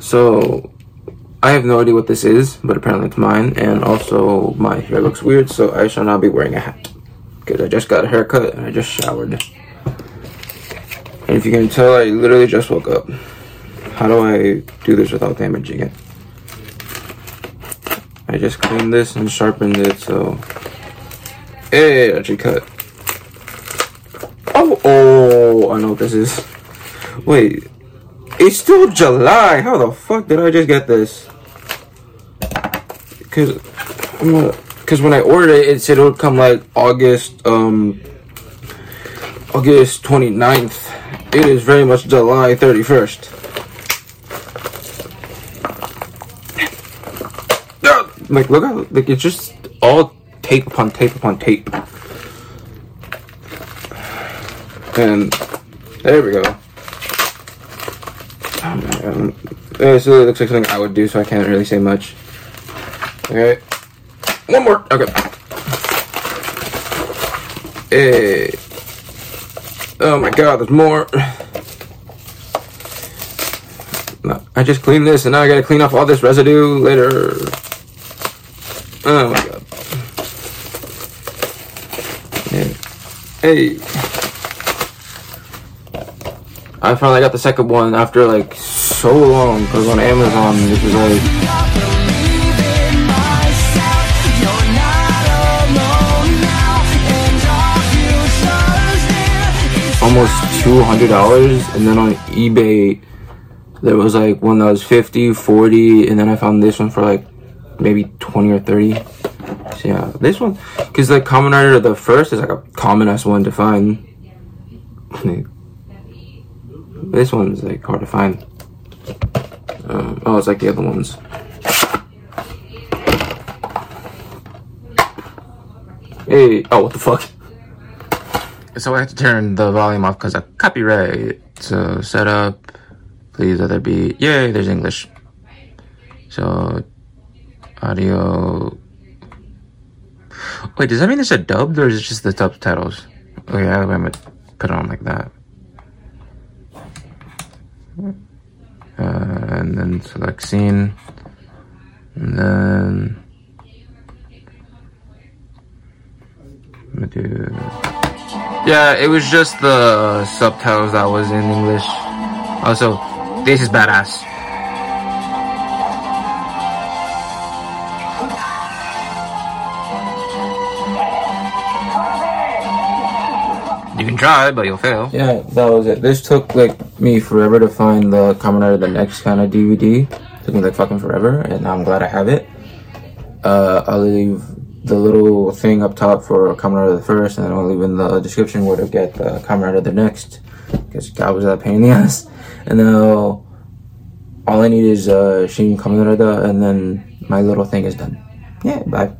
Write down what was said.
So I have no idea what this is, but apparently it's mine. And also my hair looks weird, so I shall not be wearing a hat because I just got a haircut and I just showered. And if you can tell, I literally just woke up. How do I do this without damaging it? I just cleaned this and sharpened it, so Hey, actually cut. Oh, oh, I know what this is. Wait, it's still July. How the fuck did I just get this? Cause, cause when I ordered it, it said it would come like August, um, August 29th. It is very much July 31st. Like, look how, like, it's just all tape upon tape upon tape. And there we go. Man. This really looks like something I would do, so I can't really say much. Okay. One more. Okay. Hey. Oh my god, there's more. I just cleaned this and now I gotta clean off all this residue later. Oh my god. Eh. Hey. I finally got the second one after like so long because on Amazon it was like almost two hundred dollars and then on eBay there was like one that was 50 40 and then I found this one for like maybe 20 or 30. So yeah, this one, because the Kamen Rider, the first is like a common ass one to find. this one's like hard to find. Um, oh, it's like the other ones. Hey, oh, what the fuck? So I have to turn the volume off because of copyright. So set up, please let there be, yay, there's English. So audio. Wait, does that mean it's a dubbed or is it just the subtitles? Yeah, I'm gonna put it on like that. Uh, and then select scene. And then I'm gonna do. Yeah, it was just the subtitles that was in English. Also, this is badass. You can try, but you'll fail. Yeah, that was it. This took like me forever to find the Kamen Rider the next kind of DVD. took me like fucking forever, and I'm glad I have it. Uh, I'll leave the little thing up top for Kamen Rider the first, and then I'll leave in the description where to get the Kamen Rider the next. Because God was that pain in the ass. And now all I need is uh, Shin Kamen Rider, and then my little thing is done. Yeah, bye.